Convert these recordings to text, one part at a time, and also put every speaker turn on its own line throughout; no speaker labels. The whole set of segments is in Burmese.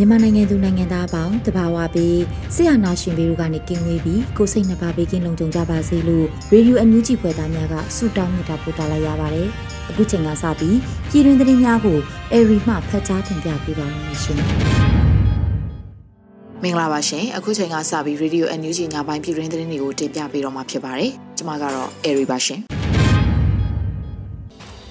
မြန်မာနိုင်ငံသူနိုင်ငံသားအပေါင်းတဘာဝပြီးဆရာနာရှင်ပေတို့ကနေကင်းဝေးပြီးကိုစိတ်နှပါဘေးကင်းလုံခြုံကြပါစေလို့ရေဒီယိုအန်ယူဂျီဖွယ်သားများကဆုတောင်းမြတ်တာပို့တာလိုက်ရပါတယ်။အခုချိန်ကစပြီးပြည်တွင်သတင်းများကိုအေရီမှဖတ်ကြားတင်ပြပေးပါမယ်ရှင်။
မင်္ဂလာပါရှင်အခုချိန်ကစပြီး Radio NUG ညပိုင်းပြည်တွင်းသတင်းတွေကိုတင်ပြပေးတော့မှာဖြစ်ပါတယ်ကျွန်မကတော့ Airy ပါရှင်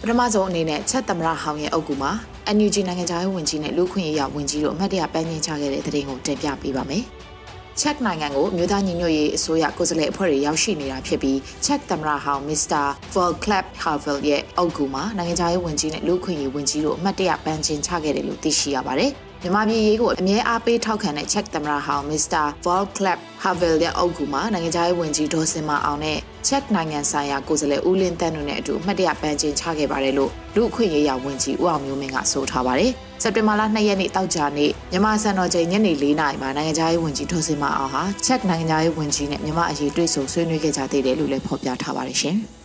ပထမဆုံးအနေနဲ့ချက်သမရဟောင်ရဲ့အုပ်ကူမှာ NUG နိုင်ငံခြားရေးဝန်ကြီးနဲ့လူခွင့်ရေးရဝန်ကြီးတို့အမှတ်တရပန်းကျင်ချခဲ့တဲ့သတင်းကိုတင်ပြပေးပါမယ်။ချက်နိုင်ငံကိုမြို့သားညီညွတ်ရေးအစိုးရကိုယ်စားလှယ်အဖွဲ့တွေရောက်ရှိနေတာဖြစ်ပြီးချက်သမရဟောင်မစ္စတာ Volklap Havel ရဲ့အုပ်ကူမှာနိုင်ငံခြားရေးဝန်ကြီးနဲ့လူခွင့်ရေးဝန်ကြီးတို့အမှတ်တရပန်းကျင်ချခဲ့တယ်လို့သိရှိရပါတယ်။မြန်မာပြည်ရေးကိုအမြဲအားပေးထောက်ခံတဲ့ Czech သမ္မတဟောင်း Mr. Volklap Havel ရဲ့အုပ်ကူမှာနိုင်ငံခြားရေးဝန်ကြီးဒေါ်စင်မအောင်နဲ့ Czech နိုင်ငံဆိုင်ရာကိုယ်စားလှယ်ဦးလင်းတန်းတို့နဲ့အတူအမှတ်တရပန်းကျင်ချခဲ့ပါတယ်လို့လူအခွင့်ရေးရဝန်ကြီးဦးအောင်မျိုးမင်းကဆိုထားပါတယ်။စက်တင်ဘာလ2ရက်နေ့တောက်ကြနေ့မြန်မာစံတော်ချိန်ညနေ4နာရီမှာနိုင်ငံခြားရေးဝန်ကြီးဒေါ်စင်မအောင်ဟာ Czech နိုင်ငံခြားရေးဝန်ကြီးနဲ့မြန်မာအရေးတွေ့ဆုံဆွေးနွေးခဲ့ကြသေးတယ်လို့လည်းဖော်ပြထားပါတယ်ရှင်။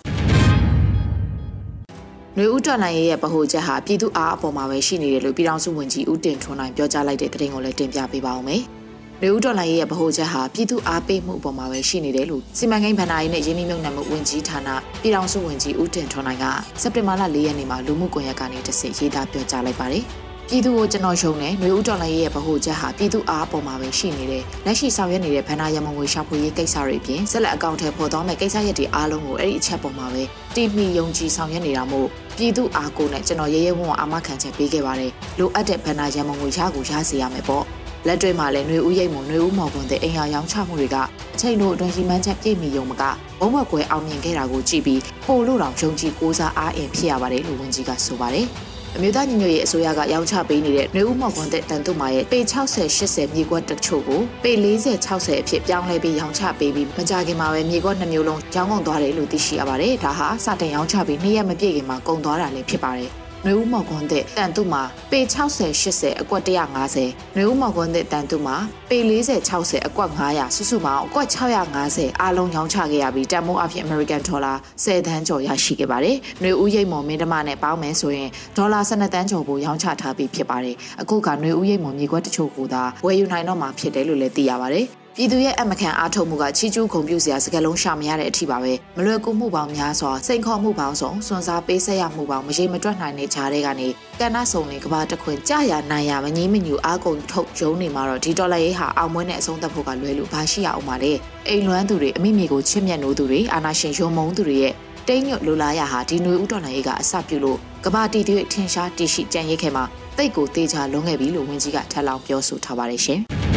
နှွေဦးတော်လိုင်းရဲ့ဗဟိုချက်ဟာပြည်သူအားအပေါ်မှာပဲရှိနေတယ်လို့ပြည်ထောင်စုဝန်ကြီးဦးတင်ထွန်းနိုင်ပြောကြားလိုက်တဲ့သတင်းကိုလည်းတင်ပြပေးပါဦးမယ်။ နှွေဦးတော်လိုင်းရဲ့ဗဟိုချက်ဟာပြည်သူအားပေးမှုအပေါ်မှာပဲရှိနေတယ်လို့စီမံကိန်းဗဏ္ဍာရေးနဲ့ရင်းနှီးမြှုပ်နှံမှုဝန်ကြီးဌာနပြည်ထောင်စုဝန်ကြီးဦးတင်ထွန်းနိုင်ကစက်တင်ဘာလ၄ရက်နေ့မှာလူမှုကွန်ရက်ကနေတဆင့်ရေးသားပြောကြားလိုက်ပါတယ်။ ပြည်သူကိုကျွန်တော်ရှုံတယ်နှွေဦးတော်လိုင်းရဲ့ဗဟိုချက်ဟာပြည်သူအားပေါ်မှာပဲရှိနေတယ်လက်ရှိဆောင်ရွက်နေတဲ့ဗန္နာရမငွေရှာဖွေရေးကိစ္စတွေပြင်ဆက်လက်အကောင့်ထဲပေါ်သွားမဲ့ကိစ္စရပ်တွေအားလုံးကိုအဲ့ဒီအချက်ပေါ်မှာပဲတိမိယုံကြည်ဆောင်ရွက်နေတာမို့ပြည်သူအားကိုနဲ့ကျွန်တော်ရဲရဲဝံ့ဝံ့အာမခံချက်ပေးခဲ့ပါတယ်လိုအပ်တဲ့ဗန္နာရမငွေရကိုရစေရမယ်ပေါ့လက်တွေ့မှာလည်းຫນွေဦးရိတ်မုံຫນွေဦးမော်ကွန်တဲ့အင်အားရောင်းချမှုတွေကအချိန်တို့အတွင်းရှိမှန်းချက်ပြည့်မီယုံမကဘုံဘွက်ကွယ်အောင်မြင်ခဲ့တာကိုကြည့်ပြီးပို့လို့တောင်ယုံကြည်ကိုးစားအားအင်ဖြစ်ရပါတယ်လို့ဝန်ကြီးကဆိုပါတယ်။ အမျိုးသားညီညွတ်ရေးအစိုးရကရောင်းချပေးနေတဲ့နှွေဦးမော်ကွန်တဲ့တန်တုမာရဲ့ပေ60 80မြေကွက်တချို့ကိုပေ40 60အဖြစ်ပြောင်းလဲပြီးရောင်းချပေးပြီးမကြခင်မှာပဲမြေကွက်နှမျိုးလုံးရောင်းကုန်သွားတယ်လို့သိရှိရပါတယ်။ဒါဟာစတင်ရောင်းချပြီးနှစ်ရက်မပြည့်ခင်မှာကုန်သွားတာလည်းဖြစ်ပါတယ်။ နွေဦးမော်ကွန်းတဲ့တန်တုမှာပေ60 80အကွက်150နွေဦးမော်ကွန်းတဲ့တန်တုမှာပေ40 60အကွက်900စုစုပေါင်းအကွက်650အားလုံးရောင်းချခဲ့ရပြီးတန်မိုးအဖြစ် American Dollar 10သန်းကျော်ရရှိခဲ့ပါတယ်။နွေဦးရိတ်မော်မင်းဓမနဲ့ပေါင်းမယ်ဆိုရင်ဒေါ်လာ12သန်းကျော်ကိုရောင်းချထားပြီးဖြစ်ပါတယ်။အခုကနွေဦးရိတ်မော်မြေကွက်တချို့ကိုသာဝယ်ယူနိုင်တော့မှာဖြစ်တယ်လို့လည်းသိရပါတယ်။ ပြည်သူရဲ့အမခံအားထုတ်မှုကချီကျူးဂုံပြုစရာစကားလုံးရှာမရတဲ့အထိပါပဲမလွယ်ကူမှုပေါင်းများစွာစိန်ခေါ်မှုပေါင်းစုံစွန့်စားပေးဆက်ရမှုပေါင်းမရေမတွက်နိုင်တဲ့ခြားတွေကနေကဏ္ဍစုံလင်ကဘာတခွင်ကြာရနိုင်ရမငြင်းမညူအားကုန်ထုတ်ရုံနေမှာတော့ဒီဒေါ်လာရေးဟာအောင်မွေးနဲ့အဆုံးသတ်ဖို့ကလွယ်လို့ဘာရှိရအောင်ပါလဲအိမ်လွမ်းသူတွေအမိမိကိုချစ်မြတ်နိုးသူတွေအာနာရှင်ရုံမုံသူတွေရဲ့တိတ်ညွတ်လိုလားရဟာဒီຫນွေဥတော်နိုင်ရေးကအစပြုလို့ကဘာတီတီရဲ့ထင်ရှားတရှိကြံရိတ်ခဲ့မှာတိတ်ကိုတေချာလုံးခဲ့ပြီလို့ဝန်ကြီးကထပ်လောင်းပြောဆိုထားပါတယ်ရှင်။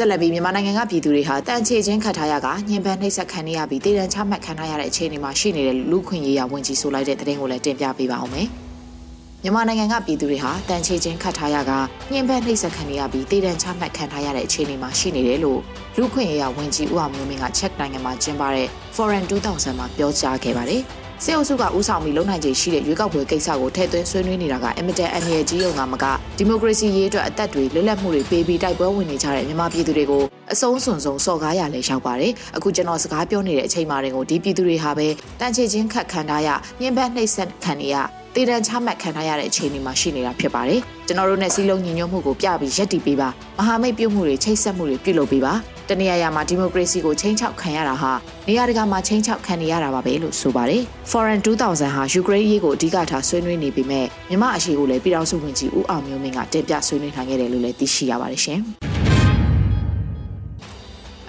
ဆက်လက်ပြီးမြန်မာနိုင်ငံကပြည်သူတွေဟာတန်ချေချင်းခတ်ထားရကညင်ပန်းနှိပ်စက်ခံရပြီးတည်တံချမှတ်ခံထားရတဲ့အခြေအနေမှာရှိနေတဲ့လူခွင့်ရေးရဝန်ကြီးဆိုလိုက်တဲ့သတင်းကိုလည်းတင်ပြပေးပါအောင်မယ်။မြန်မာနိုင်ငံကပြည်သူတွေဟာတန်ချေချင်းခတ်ထားရကညင်ပန်းနှိပ်စက်ခံရပြီးတည်တံချမှတ်ခံထားရတဲ့အခြေအနေမှာရှိနေတယ်လို့လူခွင့်ရေးရဝန်ကြီးဦးအောင်မျိုးမင်းကချက်နိုင်ငံမှာကျင်းပတဲ့ Foreign 2000မှာပြောကြားခဲ့ပါတယ်။ စစ်အုပ်စုကဦးဆောင်ပြီးလုံနိုင်ခြေရှိတဲ့ရွေးကောက်ပွဲကိစ္စကိုထည့်သွင်းဆွေးနွေးနေတာကအင်မတန်အန္တရာယ်ကြီးုံကမကဒီမိုကရေစီရေးအတွက်အသက်တွေလွတ်လပ်မှုတွေပေးပြီးတိုက်ပွဲဝင်နေကြတဲ့မြန်မာပြည်သူတွေကိုအဆုံးစွန်ဆုံးစော်ကားရလဲရောက်ပါတယ်အခုကျွန်တော်စကားပြောနေတဲ့အချိန်မှာတွေကိုဒီပြည်သူတွေဟာပဲတန်ချေချင်းခတ်ခံထားရညှဉ်းပန်းနှိပ်စက်ခံနေရတည်တံချမှတ်ခံထားရတဲ့အခြေအနေမှာရှိနေတာဖြစ်ပါတယ်ကျွန်တော်တို့နဲ့စီးလုံးညီညွတ်မှုကိုပြပြီးရက်တည်ပေးပါမဟာမိတ်ပြုမှုတွေချိတ်ဆက်မှုတွေပြုလုပ်ပေးပါ တနေရာရာမှာဒီမိုကရေစီကိုချိန်ချောက်ခံရတာဟာနေရာတကာမှာချိန်ချောက်ခံနေရတာပါပဲလို့ဆိုပါတယ်။ Foreign 2000ဟာယူကရိန်းရေးကိုအဓိကထားဆွေးနွေးနေပေမဲ့မြမအရှိကိုလည်းပြည်ထောင်စုဝန်ကြီးဦးအောင်မျိုးမင်းကတင်ပြဆွေးနွေးနိုင်ခဲ့တယ်လို့လည်းသိရှိရပါတယ်ရှင်။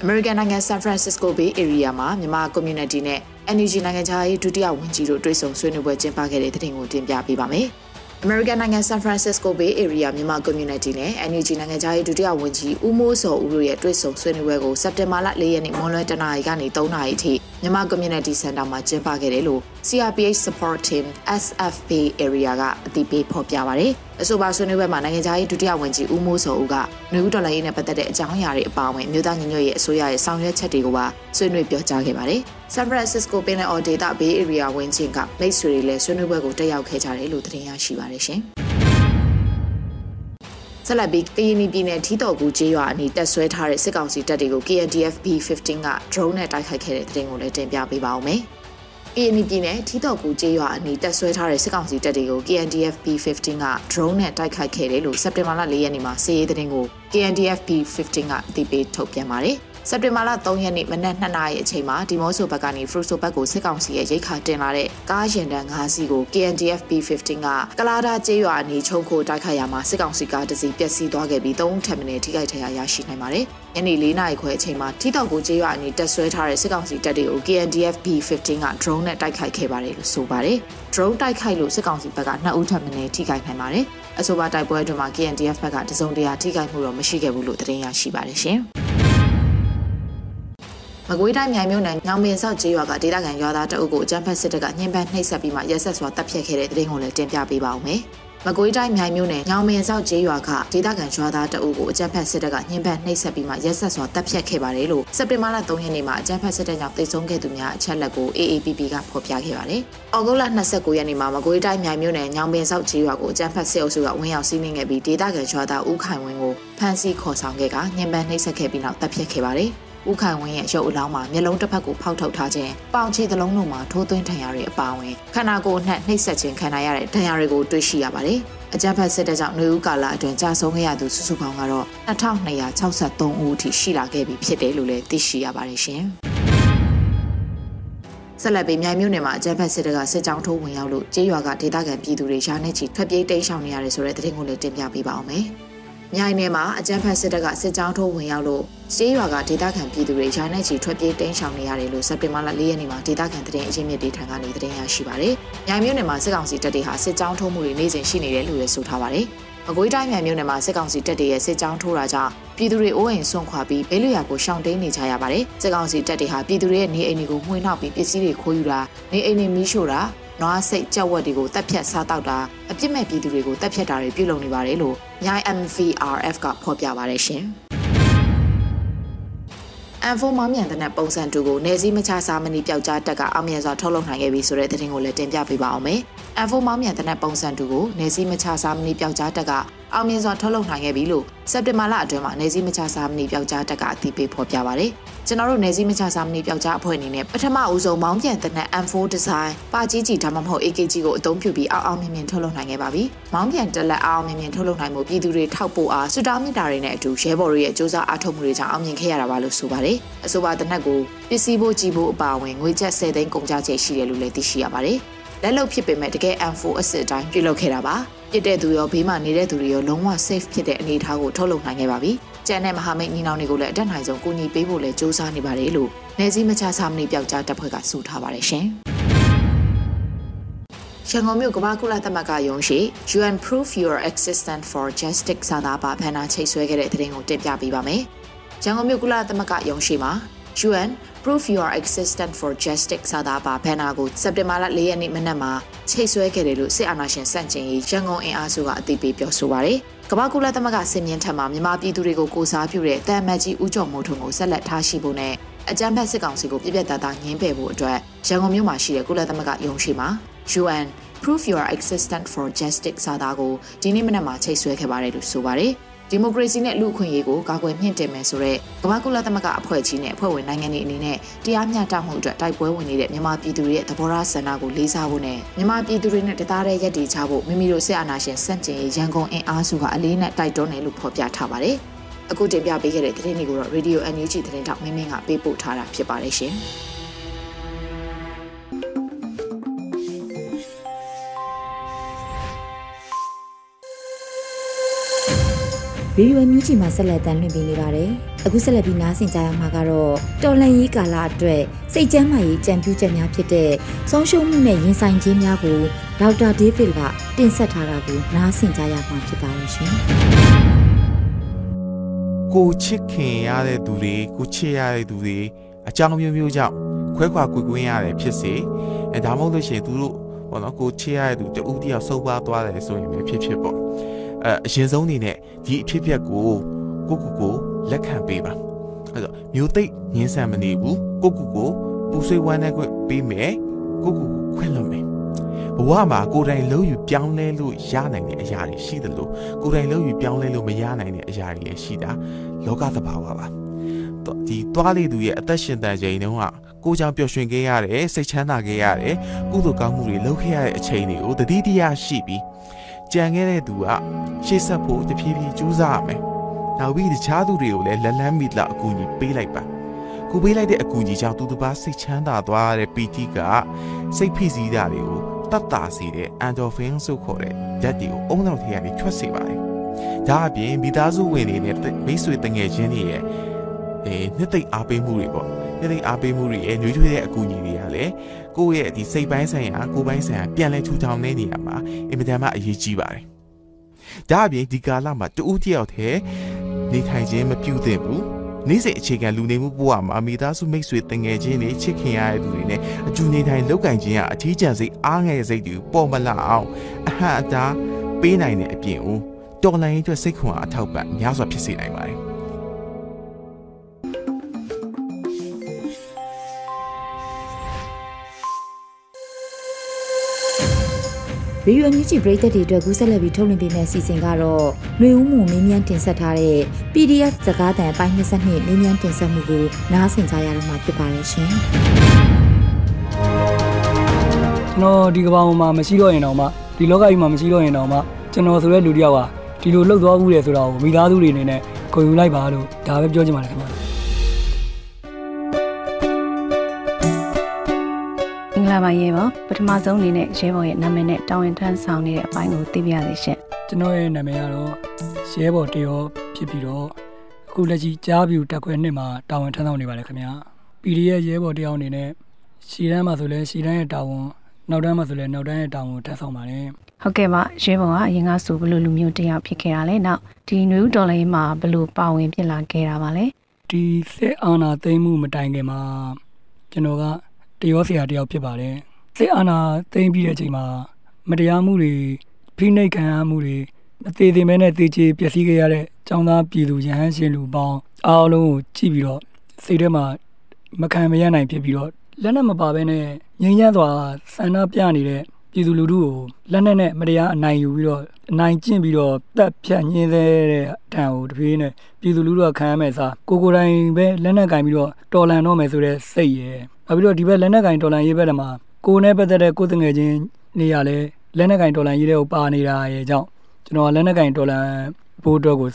American နိုင်ငံ San Francisco Bay Area မှာမြန်မာ community နဲ့ NUG နိုင်ငံခြားရေးဒုတိယဝန်ကြီးတို့တွေ့ဆုံဆွေးနွေးပွဲကျင်းပခဲ့တဲ့တဲ့တင်ကိုတင်ပြပေးပါမယ်။ American နိုင်ငံ San Francisco Bay Area မြန်မာ community နဲ့ NUG နိုင်ငံခြားရေးဒုတိယဝန်ကြီးဦးမိုးစောဦးတို့ရဲ့တွေ့ဆုံဆွေးနွေးပွဲကိုစက်တင်ဘာလ၄ရက်နေ့မွန်းလွဲတနာရီကနေ3နာရီအထိ မြန်မာ community center မှာကျင်းပခဲ့တယ်လို့ CRPH support team SFP area ကအသိပေးဖော်ပြပါဗျ။အဆိုပါဆွေးနွေးပွဲမှာနိုင်ငံခြားရေးဒုတိယဝန်ကြီးဦးမိုးစောဦးကနယူးဒေါ်လာရေးနဲ့ပတ်သက်တဲ့အကြောင်းအရာတွေအပါအဝင်မြို့သားညီညွတ်ရေးအစိုးရရဲ့ဆောင်ရွက်ချက်တွေကိုပါဆွေးနွေးပြောကြားခဲ့ပါတယ်။ San Francisco ပင်လယ်အော်ဒေသ Bay Area ဝင်းချင်းကမိတ်ဆွေတွေလည်းဆွေးနွေးပွဲကိုတက်ရောက်ခဲ့ကြတယ်လို့သတင်းရရှိပါတယ်ရှင်။ ဆက်လက်ပြီးကရင်ပြည်နယ်ထီတော်ကူကျေးရွာအနီးတက်ဆွဲထားတဲ့စစ်ကောင်စီတပ်တွေကို KNDF B15 က drone နဲ့တိုက်ခိုက်ခဲ့တဲ့တဲ့တင်ကိုလည်းတင်ပြပေးပါဦးမယ်။ကရင်ပြည်နယ်ထီတော်ကူကျေးရွာအနီးတက်ဆွဲထားတဲ့စစ်ကောင်စီတပ်တွေကို KNDF B15 က drone နဲ့တိုက်ခိုက်ခဲ့တယ်လို့စက်တင်ဘာလ၄ရက်နေ့မှာစစ်ရေးသတင်းကို KNDF B15 ကအသိပေးထုတ်ပြန်ပါတယ်။ စက်တင်ဘာလ3ရက်နေ့မနက်2နာရီအချိန်မှာဒီမော့ဆိုဘက်ကနေဖရူဆိုဘက်ကိုစစ်ကောင်စီရဲ့ရိတ်ခါတင်လာတဲ့ကားရင်တန်း5စီးကို KNDF B15 ကကလာဒါကျေးရွာအနီးချုံခိုတိုက်ခိုက်ရမှာစစ်ကောင်စီကားတစ်စီးပျက်စီးသွားခဲ့ပြီး3ထပ်မံထိခိုက်ထရာရရှိနိုင်ပါတယ်။ညနေ4နာရီခွဲအချိန်မှာထီတောက်ကိုကျေးရွာအနီးတက်ဆွဲထားတဲ့စစ်ကောင်စီတပ်တွေကို KNDF B15 က drone နဲ့တိုက်ခိုက်ခဲ့ပါတယ်လို့ဆိုပါတယ်။ drone တိုက်ခိုက်လို့စစ်ကောင်စီဘက်က2ဦးထပ်မံထိခိုက်နိုင်ပါတယ်။အဆိုပါတိုက်ပွဲအတွင်းမှာ KNDF ဘက်ကတစုံတရာထိခိုက်မှုတော့မရှိခဲ့ဘူးလို့သတင်းရရှိပါတယ်ရှင်။ မကွေးတိုင်းမြိုင်မြို့နယ်ညောင်ပင်ဆောက်ကျေးရွာကဒေသခံရွာသားတအုပ်ကိုအကြမ်းဖက်စစ်တပ်ကညှဉ်းပန်းနှိပ်စက်ပြီးမှရက်ဆက်စွာတပ်ဖြတ်ခဲ့တဲ့တဲ့ရင်ကိုလည်းတင်ပြပေးပါဦးမယ်။မကွေးတိုင်းမြိုင်မြို့နယ်ညောင်ပင်ဆောက်ကျေးရွာကဒေသခံရွာသားတအုပ်ကိုအကြမ်းဖက်စစ်တပ်ကညှဉ်းပန်းနှိပ်စက်ပြီးမှရက်ဆက်စွာတပ်ဖြတ်ခဲ့ပါတယ်လို့စက်တင်ဘာလ3ရက်နေ့မှာအကြမ်းဖက်စစ်တပ်ကြောင့်တိုက်ဆုံခဲ့သူများအချက်လက်ကို AAPP ကဖော်ပြခဲ့ပါတယ်။အောက်တိုဘာလ29ရက်နေ့မှာမကွေးတိုင်းမြိုင်မြို့နယ်ညောင်ပင်ဆောက်ကျေးရွာကိုအကြမ်းဖက်စစ်အုပ်စုကဝင်ရောက်စီးနင်းခဲ့ပြီးဒေသခံရွာသားဦးခိုင်ဝင်းကိုဖမ်းဆီးခေါ်ဆောင်ခဲ့ကညှဉ်းပန်းနှိပ်စက်ခဲ့ပြီးနောက်တပ်ဖြတ်ခဲ့ပါတယ်။ ဦးခိုင်ဝင်းရဲ့ရုပ်အလောင်းမှာမျက်လုံးတစ်ဖက်ကိုဖောက်ထုတ်ထားခြင်းပေါင်ချီသလုံးတို့မှာထိုးသွင်းထန်ရတဲ့အပါအဝင်ခန္ဓာကိုယ်အနှံ့နှိပ်စက်ခြင်းခံရတဲ့ဒဏ်ရာတွေကိုတွေ့ရှိရပါတယ်။အကြမ်းဖက်စစ်တပ်ကြောင့်နေဦးကာလအတွင်းကြာဆုံးခဲ့ရသူစုစုပေါင်းကတော့2263ဦးအထိရှိလာခဲ့ပြီဖြစ်တယ်လို့လည်းသိရှိရပါတယ်ရှင်။ဆက်လက်ပြီးမြိုင်မြို့နယ်မှာအကြမ်းဖက်စစ်တပ်ကစစ်ကြောင်းထိုးဝင်ရောက်လို့ကျေးရွာကဒေသခံပြည်သူတွေရာနဲ့ချီထွက်ပြေးတိမ်းရှောင်နေရတယ်ဆိုတဲ့သတင်းကိုလည်းတင်ပြပေးပါအောင်မယ်။ မြိုင်နယ်မှာအကြမ်းဖက်စစ်တပ်ကစစ်ကြောင်းထိုးဝင်ရောက်လို့စေးရွာကဒေသခံပြည်သူတွေယာနဲ့ချီထွက်ပြေးတိမ်းရှောင်နေရတယ်လို့စက်တင်ဘာလ၄ရက်နေ့မှာဒေသခံသတင်းအရင်းမြစ်တွေထံကနေသတင်းရရှိပါတယ်။မြိုင်မြို့နယ်မှာစစ်ကောင်စီတပ်တွေဟာစစ်ကြောင်းထိုးမှုတွေနေ့စဉ်ရှိနေတယ်လို့လည်းဆိုထားပါတယ်။မကွေးတိုင်းမြိုင်မြို့နယ်မှာစစ်ကောင်စီတပ်တွေရဲ့စစ်ကြောင်းထိုးတာကြောင့်ပြည်သူတွေအိုးအိမ်ဆွန့်ခွာပြီးဘေးလွတ်ရာကိုရှောင်တိန်နေကြရပါတယ်။စစ်ကောင်စီတပ်တွေဟာပြည်သူတွေရဲ့နေအိမ်တွေကိုမှွေနှောက်ပြီးပစ္စည်းတွေခိုးယူတာနေအိမ်တွေမီးရှို့တာနွားစိတ်ကြက်ဝက်တွေကိုတပ်ဖြတ်စားတောက်တာအပြစ်မဲ့ပြည်သူတွေကိုတပ်ဖြတ်တာတွေပြုလုပ်နေပါတယ်လို့မြိုင် MVRF ကဖော်ပြပါတယ်ရှင်။ M4 မောင်းမြန်တဲ့ပုံစံတူကိုနေစည်းမချစားမနီပျောက်ကြားတက်ကအောင်မြင်စွာထုတ်လုပ်နိုင်ခဲ့ပြီဆိုတဲ့သတင်းကိုလည်းတင်ပြပေးပါအောင်မယ်။ M4 မောင်းမြန်တဲ့ပုံစံတူကိုနေစည်းမချစားမနီပျောက်ကြားတက်ကအောင်မြင်စွာထုတ်လုပ်နိုင်ခဲ့ပြီလို့စက်တင်ဘာလအတွင်းမှာနေစည်းမချစားမနီပျောက်ကြားတက်ကအသိပေးဖော်ပြပါရတယ်။ ကျွန်တော်တို့နေစည်းမချစားမနီပျောက်ကြားအဖွဲ့အနေနဲ့ပထမဦးဆုံးမောင်းပြန်တဲ့ M4 design ပါကြီးကြီးဒါမှမဟုတ် AKG ကိုအသုံးပြုပြီးအောင်အောင်မြင်မြင်ထုတ်လုပ်နိုင်ခဲ့ပါပြီ။မောင်းပြန်တက်လက်အောင်မြင်မြင်ထုတ်လုပ်နိုင်မှုပြည်သူတွေထောက်ပို့အားစွတာမြစ်တာတွေနဲ့အတူရဲဘော်တွေရဲ့စ조사အားထုတ်မှုတွေကြောင့်အောင်မြင်ခဲ့ရတာပါလို့ဆိုပါတယ်။အဆိုပါတနက်ကိုပစ္စည်းဖို့ကြည်ဖို့အပါအဝင်ငွေကျပ်10သိန်းကုန်ကျချက်ရှိတယ်လို့လည်းသိရှိရပါတယ်။လက်လုတ်ဖြစ်ပေမဲ့တကယ် M4 အစစ်အတိုင်းပြုလုပ်ခဲ့တာပါ။ပြစ်တဲ့သူရောဘေးမှာနေတဲ့သူတွေရောလုံးဝ safe ဖြစ်တဲ့အနေအထားကိုထုတ်လုပ်နိုင်ခဲ့ပါပြီ။ ကျန်တဲ့မဟာမိတ်ညီနောင်တွေကိုလည်းအတက်နိုင်ဆုံးကူညီပေးဖို့လည်းစ조사နေပါတယ်လို့နေစည်းမချစာမဏိပြောက်ကြားတပ်ဖွဲ့ကဆိုထားပါတယ်ရှင်။ရန်ကုန်မြို့ကမ္ဘာကုလသမဂ္ဂယုံရှိ UN Proof Your Existence for Justice စာသားပါဖန်နာချိတ်ဆွဲခဲ့တဲ့သတင်းကိုတင်ပြပေးပါမယ်။ရန်ကုန်မြို့ကုလသမဂ္ဂယုံရှိမှာ UN Proof Your Existence for Justice စာသားပါဘန်နာကိုစက်တင်ဘာလ၄ရက်နေ့မနက်မှာချိတ်ဆွဲခဲ့တယ်လို့စစ်အာဏာရှင်စန့်ကျင်ရေးရန်ကုန်အင်အားစုကအသိပေးပြောဆိုပါရယ် ကမ္ဘာကုလသမဂ္ဂစင်မြင့်ထံမှာမြန်မာပြည်သူတွေကိုကိုစားပြုတဲ့တန်မတ်ကြီးဦးကျော်မိုးထွန်းကိုဆက်လက်ထားရှိဖို့နဲ့အကြမ်းဖက်စစ်ကောင်စီကိုပြပြတသားငင်းပယ်ဖို့အတွက်ရန်ကုန်မြို့မှာရှိတဲ့ကုလသမဂ္ဂယုံရှိမှာ UN Proof Your Existence for Justice စာသားကိုဒီနေ့မနက်မှာချိတ်ဆွဲခဲ့ပါတယ်လို့ဆိုပါတယ်။ ဒီမိုကရေစီနဲ့လူ့အခွင့်အရေးကိုကာကွယ်မြင့်တင်မယ်ဆိုတဲ့ကမ္ဘာကုလသမဂ္ဂအဖွဲ့ကြီးနဲ့အဖွဲ့ဝင်နိုင်ငံတွေအနေနဲ့တရားမျှတမှုအတွက်တိုက်ပွဲဝင်နေတဲ့မြန်မာပြည်သူတွေရဲ့သဘောထားဆန္ဒကိုလေးစားဖို့နဲ့မြန်မာပြည်သူတွေနဲ့တသားတည်းရပ်တည်ကြဖို့မိမိတို့စစ်အာဏာရှင်စန့်ကျင်ရေးရန်ကုန်အင်အားစုကအလေးနက်တိုက်တွန်းတယ်လို့ဖော်ပြထားပါတယ်။အခုတင်ပြပေးခဲ့တဲ့သတင်းတွေကိုတော့ Radio NUG သတင်းတောက်မင်းမင်းကပေးပို့ထားတာဖြစ်ပါတယ်ရှင်။
ဗီဒီယိုမြူးချီမှာဆက်လက်တမ်းလွှင့်ပေးနေပါတယ်။အခုဆက်လက်ပြီးနားဆင်ကြရမှာကတော့တော်လန်ရေးကာလအတွက်စိတ်ကျန်းမာရေးကြံပြူချက်များဖြစ်တဲ့ဆုံးရှုံးမှုနဲ့ရင်ဆိုင်ခြင်းများကိုဒေါက်တာဒေးဗစ်ကတင်ဆက်ထားတာကိုနားဆင်ကြရမှာဖြစ်ပါတယ်ရှင်။
ကိုချစ်ခင်ရတဲ့သူတွေကိုချစ်ရတဲ့သူတွေအကြောင်းမျိုးမျိုးကြောင့်ခွဲခွာကွယ်ကွင်းရတယ်ဖြစ်စေအဲဒါမှမဟုတ်လို့ရှိရင်သူတို့ဘောနော်ကိုချစ်ရတဲ့သူတူတယောက်ဆုံးပါသွားတယ်ဆိုရင်လည်းဖြစ်ဖြစ်ပေါ့ အဲအရင်ဆုံးအနေနဲ့ဒီအဖြစ်အပျက်ကိုကိုကိုကိုလက်ခံပေးပါအဲ့တော့မျိုးသိပ်ငင်းဆန်မနေဘူးကိုကိုကိုပူဆွေးဝမ်းနဲ့ခွင့်ပေးမယ်ကိုကိုကိုခွင့်လွှတ်မယ်ဘဝမှာကိုယ်တိုင်လုံးယူပြောင်းလဲလို့ရနိုင်တဲ့အရာတွေရှိတယ်လို့ကိုယ်တိုင်လုံးယူပြောင်းလဲလို့မရနိုင်တဲ့အရာတွေလည်းရှိတာလောကသဘာဝပါဒီသွားလေသူရဲ့အသက်ရှင်တန်ချိန်တုန်းကကိုကြောင့်ပျော်ရွှင်ခဲ့ရတယ်စိတ်ချမ်းသာခဲ့ရတယ်ကုသိုလ်ကောင်းမှုတွေလုပ်ခဲ့ရတဲ့အချိန်တွေကိုတတိတရားရှိပြီး ကြံခဲ့တဲ့သူကရှေ့ဆက်ဖို့တဖြည်းဖြည်းကြိုးစားရမယ်။နောက်ပြီးတခြားသူတွေကိုလည်းလက်လန်းမိလောက်အကူအညီပေးလိုက်ပါ။ကိုပေးလိုက်တဲ့အကူအညီကြောင့်သူတစ်ပါးစိတ်ချမ်းသာသွားတဲ့ပီတိကစိတ်ဖိစီးတာတွေကိုတတ်တာစေတဲ့ endorphin ဆိုခေါ်တဲ့ဓာတ်တွေကိုအုံနောက်ထဲကနေထွက်စေပါတယ်။ဒါအပြင်မိသားစုဝင်တွေနဲ့မိတ်ဆွေတငယ်ချင်းတွေရဲ့အဲနှစ်သိမ့်အားပေးမှုတွေပေါ့ နှစ်သိမ့်အားပေးမှုတွေရဲ့နှွေးထွေးတဲ့အကူအညီတွေကလည်းကိုယ့်ရဲ့ဒီစိတ်ပိုင်းဆိုင်ရာကိုယ်ပိုင်းဆိုင်ရာပြန်လဲထူထောင်နေနေရမှာအင်မတန်မှအရေးကြီးပါတယ်ဒါအပြင်ဒီကာလမှာတူဦးတယောက်တည်းနေထိုင်ခြင်းမပြုသင့်ဘူးနေ့စဉ်အခြေခံလူနေမှုဘဝမှာမိသားစုမိတ်ဆွေတငယ်ချင်းတွေချစ်ခင်ရတဲ့သူတွေနဲ့အကျူနေထိုင်လောက်ကင်ခြင်းကအထီးကျန်စိတ်အားငယ်စိတ်တွေပေါ်မလာအောင်အဟံအတားပေးနိုင်တဲ့အပြင်ဦးတော်လိုင်းအတွက်စိတ်ခွန်အားအထောက်ပံ့များစွာဖြစ်စေနိုင်ပါတယ်
ဗီဒီယိုအမြင့်ကြီးပရိသတ်တွေအတွက်ကူးဆက်လက်ပြီးထုတ်လွှင့်ပေးမယ့်အစီအစဉ်ကတော့ຫນွေဦးမှုမင်းမြန်းတင်ဆက်ထားတဲ့ PDF စကားသံအပိုင်း22မင်းမြန်းတင်ဆက်မှုကိုနားဆင်ကြရတော့မှာဖြစ်ပါတယ်ရှင်။
ကျွန်တော်ဒီကဘာမှာမရှိတော့ရင်တော့မှဒီလောကကြီးမှာမရှိတော့ရင်တော့မှကျွန်တော်ဆိုတဲ့လူတစ်ယောက်ကဒီလိုလှုပ်သွားဘူးလေဆိုတာကိုမိသားစုတွေအနေနဲ့ဂုဏ်ယူလိုက်ပါလို့ဒါပဲပြောချင်ပါတယ်ခင်ဗျာ။
င်္ဂလာပါရေဘောပထမဆုံးအနေနဲ့ရဲဘော်ရဲ့နာမည်နဲ့တာဝန်ထမ်းဆောင်နေတဲ့အပိုင်းကိုသိပြရစေရှင်
ကျွန်တော်ရဲ့နာမည်ကတော့ရဲဘော်တရောဖြစ်ပြီးတော့အခုလက်ရှိကြားပြူတက်ခွဲနှစ်မှာတာဝန်ထမ်းဆောင်နေပါတယ်ခင်ဗျာ PDF ရဲဘော်တယောက်အနေနဲ့ရှီတန်းမှာဆိုလဲရှီတန်းရဲ့တာဝန်နောက်တန်းမှာဆိုလဲနောက်တန်းရဲ့တာဝန်ထမ်းဆောင်ပါတယ်
ဟုတ်ကဲ့ပါရဲဘော်ကအရင်ကဆိုဘလို့လူမျိုးတယောက်ဖြစ်ခဲ့တာလဲနောက်ဒီနယူးဒေါ်လာရေးမှာဘလို့ပါဝင်ဖြစ်လာခဲ့တာပါလဲ
ဒီစစ်အာဏာသိမ်းမှုမတိုင်ခင်မှာကျွန်တော်က တရောဆရာတယောက်ဖြစ်ပါတယ်စစ်အာဏာသိမ်းပြီးတဲ့အချိန်မှာမတရားမှုတွေဖိနှိပ်ခံရမှုတွေမသေးသေးမဲနဲ့တေချေပျက်စီးခဲ့ရတဲ့ចောင်းသားပြည်သူရဟန်းရှင်လူပေါင်းအားလုံးကိုကြည့်ပြီးတော့စိတ်ထဲမှာမခံမရနိုင်ဖြစ်ပြီးတော့လက်နဲ့မပါဘဲနဲ့ငြိမ်းချမ်းစွာဆန္ဒပြနေတဲ့ ပြည်သူလူထုကိုလက်နဲ့နဲ့မတရားအနိုင်ယူပြီးတော့အနိုင်ကျင့်ပြီးတော့တပ်ဖြတ်ညှင်းသေးတဲ့အတန်ကိုတပြေးနဲ့ပြည်သူလူထုကခံရမယ်စားကိုကိုတိုင်ပဲလက်နဲ့ကင်ပြီးတော့တော်လန်တော့မယ်ဆိုတဲ့စိတ်ရယ်နောက်ပြီးတော့ဒီဘက်လက်နက်ကင်ဒေါ်လာရေးဘက်မှာကိုနဲ့ပတ်သက်တဲ့ကိုယ်ငယ်ချင်းနေရလဲလက်နက်ကင်ဒေါ်လာရေးတဲ့ကိုပါနေတာရဲ့ကြောင့်ကျွန်တော်လက်နက်ကင်ဒေါ်လာဘိုးတော့ကို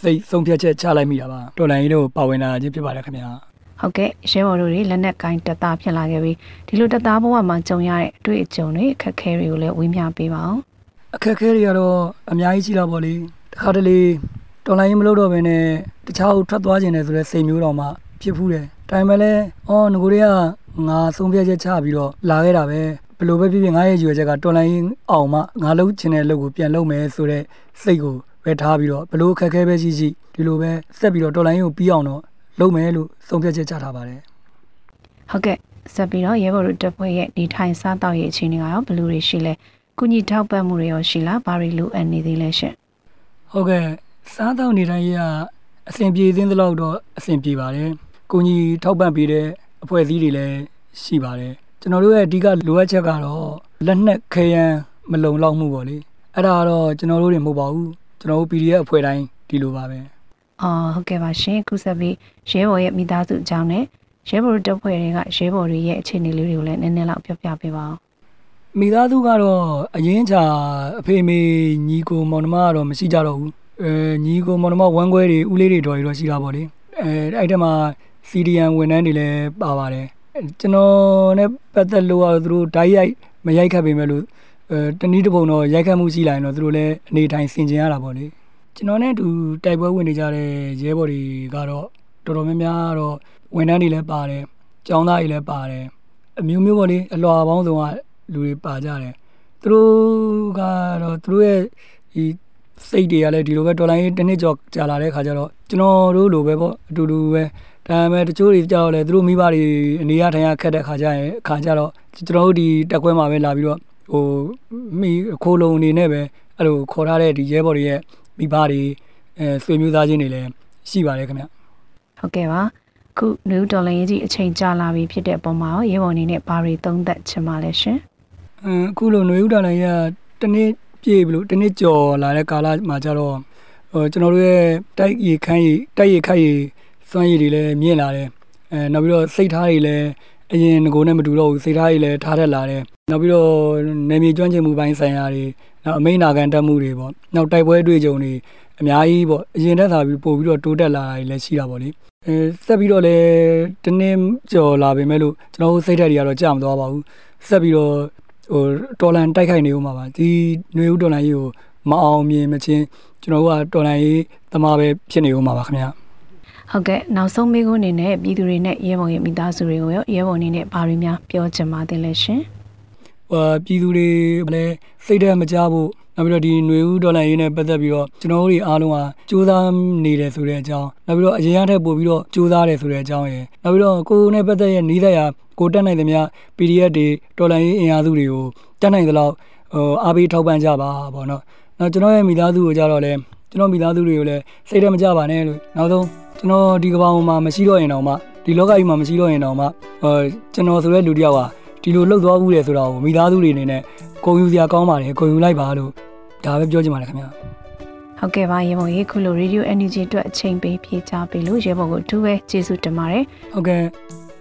စိတ်ဆုံးဖြတ်ချက်ချလိုက်မိတာပါဒေါ်လာရေးတဲ့ကိုပါဝင်လာခြင်းဖြစ်ပါတယ်ခင်ဗျာ
ဟုတ်ကဲ့ရဲဘော်တို့တွေလက်နက်ကင်တက်တာဖြစ်လာခဲ့ပြီးဒီလိုတက်တာဘဝမှာကြုံရတဲ့အတွေ့အကြုံတွေအခက်အခဲတွေကိုလည်းဝေမျှပေးပါအောင်
အခက်အခဲတွေကတော့အများကြီးရှိလာပါလေတခါတလေတော်လိုင်းမလို့တော့ဘဲနဲ့တခြားထွက်သွားခြင်းနဲ့ဆိုတဲ့စိတ်မျိုးတော့မှဖြစ်ဖူးတယ်ဒါပေမဲ့လည်းအော်ငကိုတွေကငါဆုံးဖြတ်ချက်ချပြီးတော့လာခဲ့တာပဲဘယ်လိုပဲဖြစ်ဖြစ်ငါရဲ့ရွေချက်ကတော်လိုင်းအောင်မှငါလုပ်ချင်တဲ့လုပ်ကိုပြန်လုပ်မယ်ဆိုတဲ့စိတ်ကိုပဲထားပြီးတော့ဘလို့ခက်ခဲပဲရှိရှိဒီလိုပဲဆက်ပြီးတော့တော်လိုင်းကိုပြီးအောင်တော့ လုပ်မယ်လို့ဆုံးဖြတ်ချက်ချထားပါတယ်
ဟုတ်ကဲ့ဆက်ပြီးတော့ရဲဘော်တို့တပ်ဖွဲ့ရဲ့ဒီထိုင်စားတော့ရဲ့အခြေအနေကရောဘယ်လိုတွေရှိလဲကုညီထောက်ပံ့မှုတွေရောရှိလားဘာတွေလိုအပ်နေသေးလဲရှင်
ဟုတ်ကဲ့စားတော့နေတိုင်းကအဆင်ပြေသင်းသလောက်တော့အဆင်ပြေပါတယ်ကုညီထောက်ပံ့ပေးတဲ့အဖွဲ့အစည်းတွေလည်းရှိပါတယ်ကျွန်တော်တို့ရဲ့အဓိကလိုအပ်ချက်ကတော့လက်နက်ခဲယမ်းမလုံလောက်မှုပေါ့လေအဲ့ဒါကတော့ကျွန်တော်တို့တွေမဟုတ်ပါဘူးကျွန်တော်တို့ PDF အဖွဲ့တိုင်းဒီလိုပါပဲ
အော်ဟုတ်ကဲ့ပါရှင်ခုဆက်ပြီးရဲဘော်ရဲ့မိသားစုအကြောင်းနဲ့ရဲဘော်တပ်ဖွဲ့တွေကရဲဘော်တွေရဲ့အခြေအနေလေးတွေကိုလည်းနည်းနည်းလောက်ပြောပြပေးပါဦး
မိသားစုကတော့အရင်ချာအဖေမေညီကိုမောင်နှမကတော့မရှိကြတော့ဘူးအဲညီကိုမောင်နှမဝမ်းခွဲတွေဦးလေးတွေတော်တွေတော့ရှိတာပေါ့လေအဲအဲ့တမှာ CDN ဝန်ထမ်းတွေလည်းပါပါတယ်ကျွန်တော်နဲ့ပတ်သက်လို့ကတော့သူတို့ဓာတ်ရိုက်မရိုက်ခတ်ပေမဲ့လို့အဲတနည်းတစ်ပုံတော့ရိုက်ခတ်မှုရှိလာရင်တော့သူတို့လည်းအနေတိုင်းဆင်ကျင်ရတာပေါ့လေ ကျွန်တော်နဲ့အတူတိုက်ပွဲဝင်နေကြတဲ့ရဲဘော်တွေကတော့တော်တော်များများတော့ဝန်ထမ်းတွေလည်းပါတယ်ကျောင်းသားတွေလည်းပါတယ်အမျိုးမျိုးပေါ့လေအလွာပေါင်းစုံကလူတွေပါကြတယ်သူတို့ကတော့သူတို့ရဲ့ဒီစိတ်တွေကလည်းဒီလိုပဲဒေါ်လာရေးတစ်နှစ်ကျော်ကြာလာတဲ့ခါကျတော့ကျွန်တော်တို့လိုပဲပေါ့အတူတူပဲဒါပေမဲ့တချို့တွေကြောက်လဲသူတို့မိဘတွေအနေရထိုင်ရခက်တဲ့ခါကျရင်အခါကျတော့ကျွန်တော်တို့ဒီတက်ခွဲမှာပဲလာပြီးတော့ဟိုမိခိုးလုံးအနေနဲ့ပဲအဲ့လိုခေါ်ထားတဲ့ဒီရဲဘော်တွေရဲ့ မိဘတွေအဲဆွေမျိုးသားချင်းတွေလည်းရှိပါတယ်ခင်ဗျ
ဟုတ်ကဲ့ပါခုနယူးဒေါ်လာရေးကြီးအချိန်ကြာလာပြီဖြစ်တဲ့ပုံမှာရောရဲဘော်အနေနဲ့ဘာတွေသုံးသပ်ချင်ပါလဲရှင်
အင်းအခုလိုနယူးဒေါ်လာရေးကတနေ့ပြည့်ပြီလို့တနေ့ကြော်လာတဲ့ကာလမှာကျတော့ဟိုကျွန်တော်တို့ရဲ့တိုက်ရီခန်းရီတိုက်ရီခတ်ရီစွမ်းရည်တွေလည်းမြင့်လာတယ်အဲနောက်ပြီးတော့စိတ်ထားတွေလည်းအရင်ငကိုနဲ့မတူတော့ဘူးစိတ်ထားတွေလည်းထားထက်လာတယ်နောက်ပြီးတော့နေမြေကျွမ်းကျင်မှုပိုင်းဆိုင်ရာတွေ နောက်အမိန်နာခံတက်မှုတွေပေါ့နောက်တိုက်ပွဲတွေ့ကြုံတွေအများကြီးပေါ့အရင်တက်သာပြီးပို့ပြီးတော့တိုးတက်လာတာတွေလည်းရှိတာပေါ့လေအဲဆက်ပြီးတော့လည်းတနည်းကြော်လာပေမဲ့လို့ကျွန်တော်တို့စိတ်ဓာတ်တွေကတော့ကြာမသွားပါဘူးဆက်ပြီးတော့ဟိုတော်လန်တိုက်ခိုက်နေဦးမှာပါဒီຫນွေဦးတော်လန်ကြီးကိုမအောင်မြင်မချင်းကျွန်တော်တို့ကတော်လန်ကြီးသမားပဲဖြစ်နေဦးမှာပါခင်ဗျာ
ဟုတ်ကဲ့နောက်ဆုံးမေးခွန်းအနေနဲ့ပြည်သူတွေနဲ့ရဲဘော်ရဲ့မိသားစုတွေကိုရောရဲဘော်အနေနဲ့ဘာတွေများပြောချင်ပါသေးလဲရှင်
ဟို ပြည်သူတွေလည်းစိတ်ထဲမကြဖို့နောက်ပြီးတော့ဒီຫນွေဦးဒေါ်လာရေးနဲ့ပတ်သက်ပြီးတော့ကျွန်တော်တို့တွေအားလုံးဟာစူးစမ်းနေတယ်ဆိုတဲ့အကြောင်းနောက်ပြီးတော့အရင်ကထက်ပိုပြီးတော့စူးစမ်းတယ်ဆိုတဲ့အကြောင်းရယ်နောက်ပြီးတော့ကိုယ်နဲ့ပတ်သက်ရဲ့နီးစပ်ရာကိုတက်နိုင်သမျှ PDF တွေဒေါ်လာရေးအင်အားစုတွေကိုတက်နိုင်သလောက်ဟိုအားပေးထောက်ပံ့ကြပါပေါ့နော်နောက်ကျွန်တော်ရဲ့မိသားစုကိုကြတော့လဲကျွန်တော်မိသားစုတွေကိုလည်းစိတ်ထဲမကြပါနဲ့လို့နောက်ဆုံးကျွန်တော်ဒီကဘာမှာမရှိတော့ရင်တော့မှဒီလောကကြီးမှာမရှိတော့ရင်တော့မှဟိုကျွန်တော်ဆိုတဲ့လူတစ်ယောက်ဟာ ဒီလိုလှုပ်သွားဘူးလေဆိုတာကိုမိသားစုတွေအနေနဲ့ဂုဏ်ယူစရာကောင်းပါတယ်ဂုဏ်ယူလိုက်ပါလို့ဒါပဲပြောချင်ပါတယ်ခင်ဗျာ
ဟုတ်ကဲ့ပါရေပေါ်ရေခုလို Radio Energy အတွက်အချိန်ပေးဖြေချပေးလို့ရေပေါ်ကိုအထူးပဲကျေးဇူးတင်ပါတယ်
ဟုတ်ကဲ့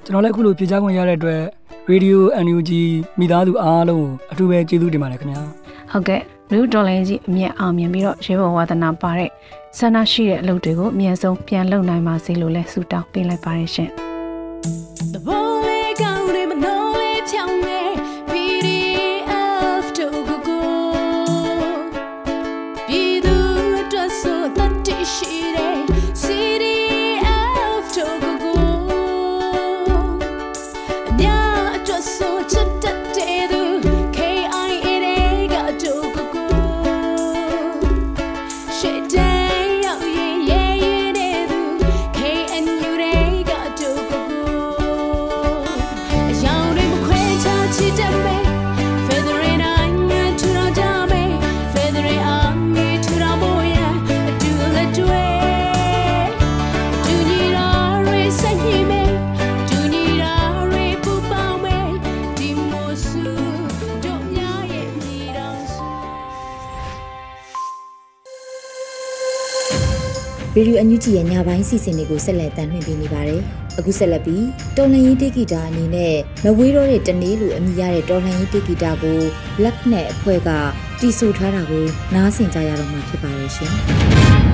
ကျွန်တော်လည်းခုလိုဖြေချခွင့်ရတဲ့အတွက် Radio NUG မိသားစုအားလုံးကိုအထူးပဲကျေးဇူးတင်ပါတယ်ခင်ဗျာ
ဟုတ်ကဲ့လူဒေါ်လာကြီးအမြင့်အောင်မြင်ပြီးတော့ရေပေါ်ဝါသနာပါတဲ့ဆန္ဒရှိတဲ့အလုပ်တွေကိုအမြဲဆုံးပြန်လုပ်နိုင်ပါစေလို့လဲဆုတောင်းပေးလိုက်ပါတယ်ရှင်
ရေဒီယိုအန်ယူဂျီရဲ့ညပိုင်းစီစဉ်တွေကိုဆက်လက်တင်ပြနေပါတယ်။အခုဆက်လက်ပြီးတော်လှန်ရေးတေဂီတာအနေနဲ့မဝေးတော့တဲ့တနေ့လိုအမည်ရတဲ့တော်လှန်ရေးတေဂီတာကို Black နဲ့အဖွဲ့ကတီးဆိုထားတာကိုနားဆင်ကြရတော့မှာဖြစ်ပါတယ်ရှင်။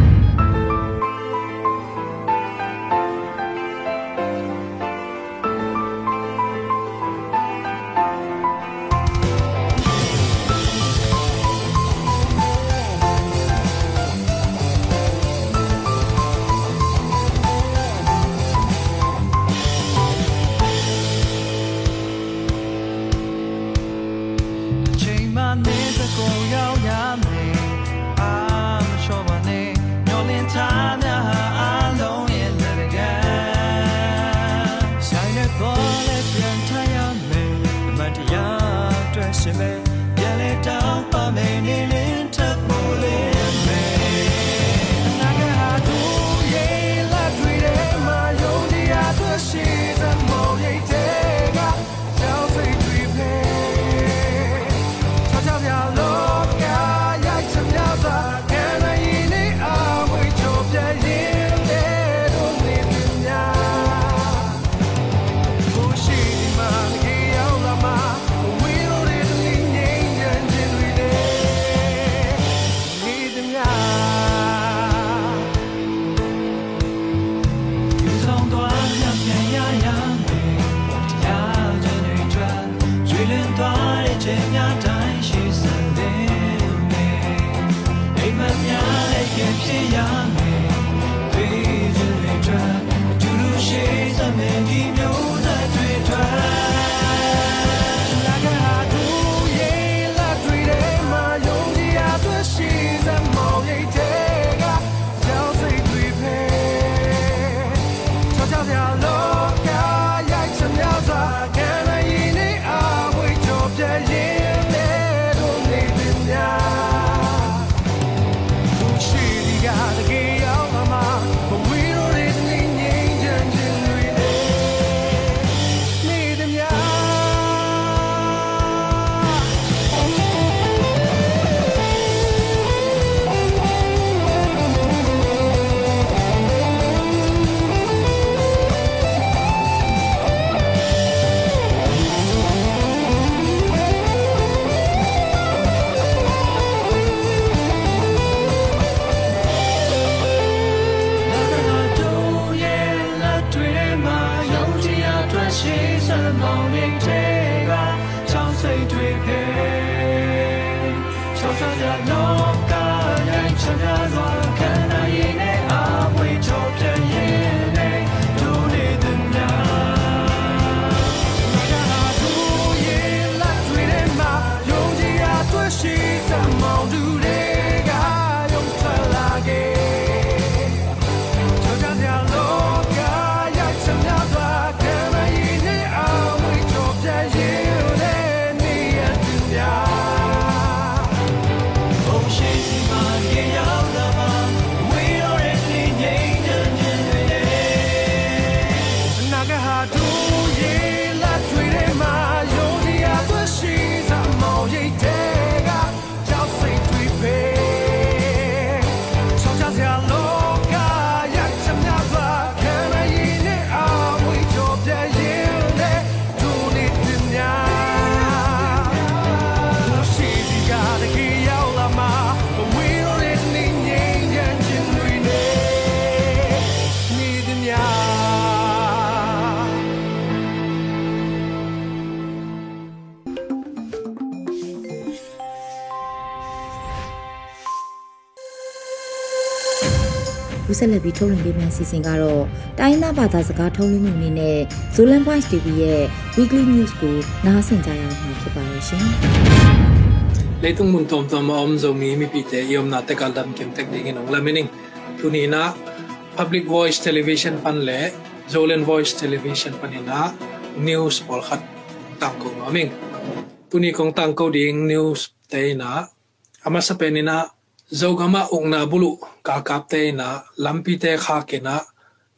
ဆက်လက်ပြီးထုတ်လွှင့်ပေးမယ့်အစီအစဉ်ကတော့တိုင်းသားဘာသာစကားထုတ်လွှင့်မှုအနေနဲ့ Zolan Voice TV ရဲ့ Weekly News ကိုနားဆင်ကြရမှာဖြစ်ပါရဲ့ရှင်။
Leitung mun tom tom om zo mi mi pi te yom na te kal dam kem tek ding in la meaning tu ni na public voice television pan le Zolan Voice television pan ina news pol khat tang ko ming tu ni kong tang ko ding news te na ama sa penina zogama ungna bulu ka kapte na lampi te kha ke na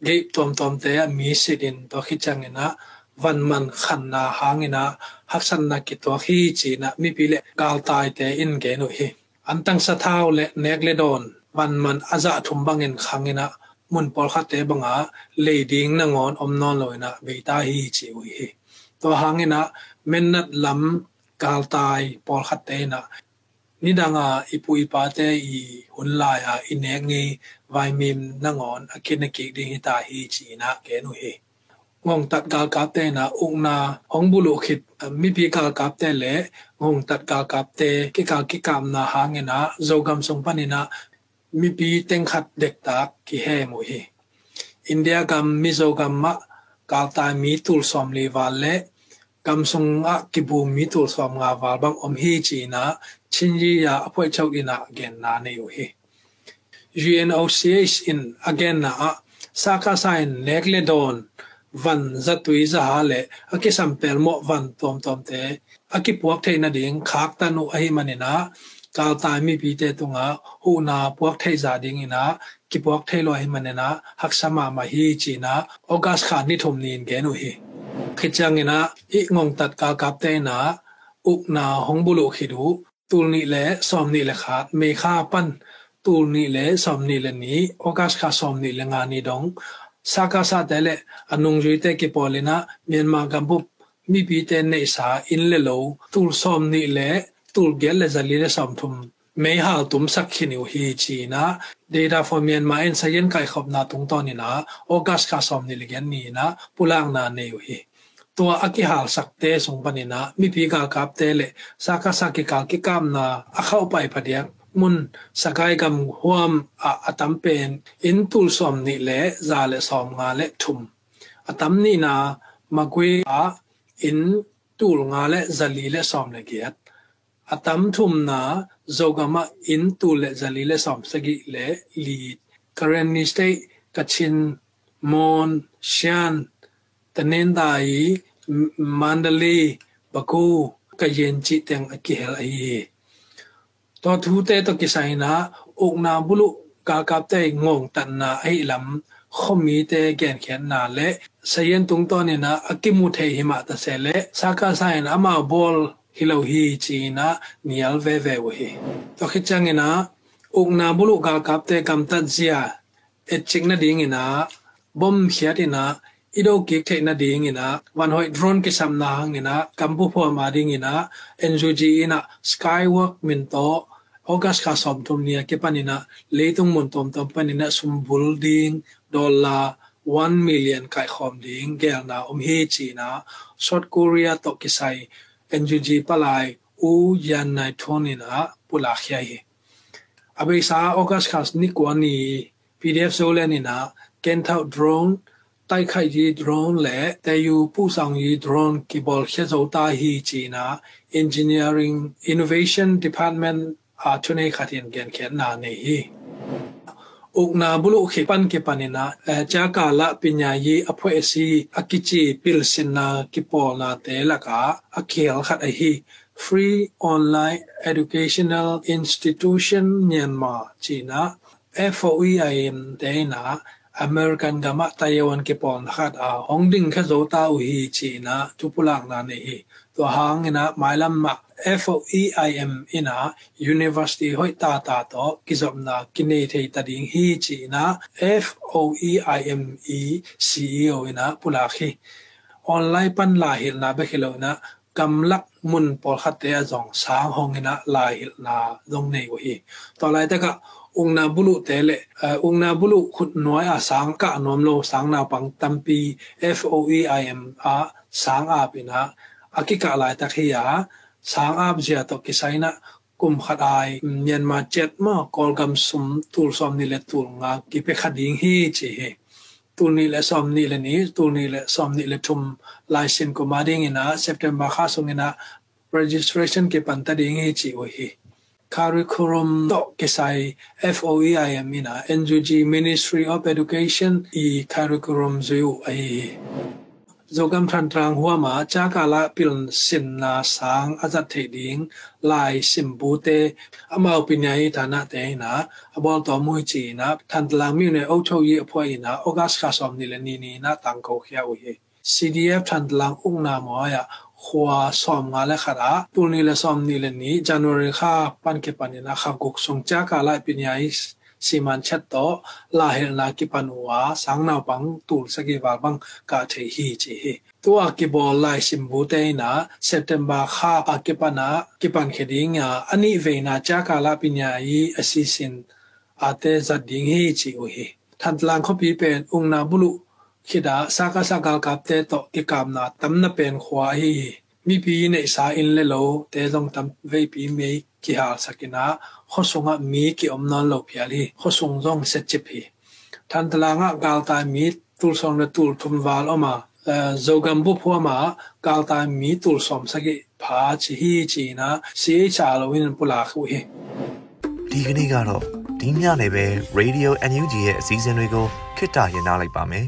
ge tom tom te mi sidin to khichang na van man khan na hangina haksan na ki to hi chi na mi pile kal tai te in ge no hi antang sa thau le nek le don van man aza thum bangin khangina mun pol kha te banga le ding na ngon om non loina be ta hi chi wi hi to hangina mennat lam kal tai pol kha te na ni danga ipu ipate i hunla ya inek ni vai mim nangon akin ki ding ta hi chi na ke nu he ngong tat gal kap te na ung na hong bulu khit mi pi gal kap te le ngong tat gal kap te ki ka ki kam na ha nge na zo gam song pani na mi pi teng khat dek ta ki he mu hi india gam mi zo gam ma gal ta mi tul som le wa le gam song a ki bu mi tul som nga wa bang om hi chi na ချင်းကြီးရာ chinji ya apoi chau ina again na ne yo he UNOCH in again na a saka sign nekle don van zatui za hale aki sampel mo van tom tom te aki puak the na ding khak ta nu ahi manina kal tai mi pi te tunga hu na puak the za ding ina ki puak the lo ahi manina hak sama ma hi chi na ogas kha ni thum nin ge nu hi. Khichang ina i ngong tat ka kap te na uk na hong bulu khidu ตูลนี่แหละสอมนี่แหละขาดเมฆาปั้นตูลนี่แหละสอมนี่แหละนี้โอกาสขาสอมนี่แหละงานนี้ดงสากาซาแต่ละอนุงจุยแต่กิปอลินะเมียนมากัมบุบมีปีแต่ในสาอินเลโลตูลสอมนี่แหละตูลเกลเลจะลีเลสอมทุมไม่หาตุมสักขินิวฮีจีนะ data for Myanmar en sayen kai khop na tung to ni na august ka som ni legen ni na pulang na ne yu hi ตัวอากิหาสักเตสงปนินะมีพีกากับเตเลสากาสักิกากิกามนาอาเข้าไปพเดียมุนสกายกำหวมอาตัมเป็นอินตุลสอมนี่เลซาเลสอมงาเลทุมอาตัมนี่นามากวยอาอินตุลงาเลซาลีเลสอมเลเกียตอาตัมทุมนาโจกามาอินตุลเลซาลีเลสอมสกิเลลีดกรณีสเตกัชินมอนเชียน တနင်္သာရီမန္တလေးပဲခူးကရင်ချီတန်အကိဟဲအီတော်သူတဲ့တကိဆိုင်နာအုတ်နာဘူးလို့ကာကပ်တဲ့ငုံတန်နာအိလမ်ခုမီတဲ့ကန်ခဲနာလေစယန်တုံတော်နေနာအကိမှုထေဟိမတဆဲလေစာကဆိုင်နာမဘောလ်ဟီလိုဟီချီနာနီယယ်ဝဲဝဲဝဟီတော်ခချန်ငနာအုတ်နာဘူးလို့ကာကပ်တဲ့ကမ်တတ်ဇီယာအချင်းနဒင်းငနာဘုံဖြတ်နာ ido gig the na ding ina wan hoi drone ki sam na hang ina kampu pho ma ding ina Enjuji ina skywork min to, august ka som tum nia ke panina leitung mun tom tom panina sum building dollar 1 million kai khom ding, gel na um he chi south korea to ki sai Enjuji palai, u yan nai thonina pula khia hi. Abe sa, august khas ni ko ni pdf so le ni na ken thau drone တိုက်ခိုက်ရေး drone และแต่อยู่ผู้สั่งยี drone กีบอลเชโซตาฮีจีนา engineering innovation department อาทุเนขัดเย็นเกนเขียนนาเนฮีอุกนาบุลุขิปันกิปันินาจากาละปัญญายีอภเอซีอากิจิปิลสินากิปอนาเตละกาอเคลขัดไอฮี Free Online Educational Institution Myanmar จีนา FOEIM เตนา American gama Taiwan ke pon khat, a hongding kha zo ta u hi chi na tu pulang na ne hi. To hang ina mailam ma FOEIM ina university hoi ta ta to kizom na kine thei ta ding hi chi na FOEIM e CEO ina pula khi online pan la hil na be khilo na kam lak mun pol khat te a jong sang hong ina la hil na jong nei wo hi. To lai ta ka องนาบุลุเตเลองนาบุลุขุดน้อยอาสังกะนอมโลสังนาปังตัมปี FOE IM อาสังอาปินะอากิกะลายตะเคียสังอาบเจียตกิไซนะกุมขัดอายเมียนมาเจ็ดมากอลกำสมตูลซอมนี่และตูลงากิเปขัดยิงฮีจีเฮตูนี่และซอมนี่และนี้ตูนี่และซอมนี่และทุมลายเซ็นกุมาดิงินะเซปเทมบาคาสงินะ registration เก็บปันตัดิงฮีจีโอฮี curriculum to kesai FOEIM mina NGG Ministry of Education, i curriculum zu ai zogam than trang hua ma, cha ka la pil sin na sang azat the ding, lai sim bu te ama opinya yi thana te na abol to mu chi na, than tlang mi ne au chou ye phoi na, august ka som ni le ni ni na tang ko khia u ye CDF ทันลังอุ้งนามอยะขวาสอมงาและขระตุนีและสอมนี่และนี้จันวรีค่าปันเก็ปันนี่นะขับกุกสงจากาลายปิญญาစီမန်ချက်တော့လာဟဲလာကိပနူဝါစန်းနာပန်းတူလ်စကေဝါဘန်းကာထေဟီချီဟီတူအကိဘောလိုက်စင်ဘူတေနာစက်တမ်ဘာခါအကိပနာကိပန်ခေဒင်းယာအနိဝေနာချာကာလာပညာယီအစီစင်အတေဇတ်ဒင်းဟီချီဝဟီထန်တလန်ခပီပန်အုံနာဘလူ khi da saka saka kapte to ikamna tamna pen khwa hi mi pi nei sa in le lo te long tam ve pi me ki hal sakina khosunga mi ki omna lo phial hi khosung jong se chip hi than talanga gal ta mi tul song na tul thum wal oma zogam bu phu ma gal ta mi tul som sagi pha chi hi chi na se cha lo win pula khu hi
ဒီကနေ့ကတော့ဒီညနေပဲ Radio NUG ရဲ့အစည်းအဝေးကိုခਿੱတရရနိုင်ပါမယ်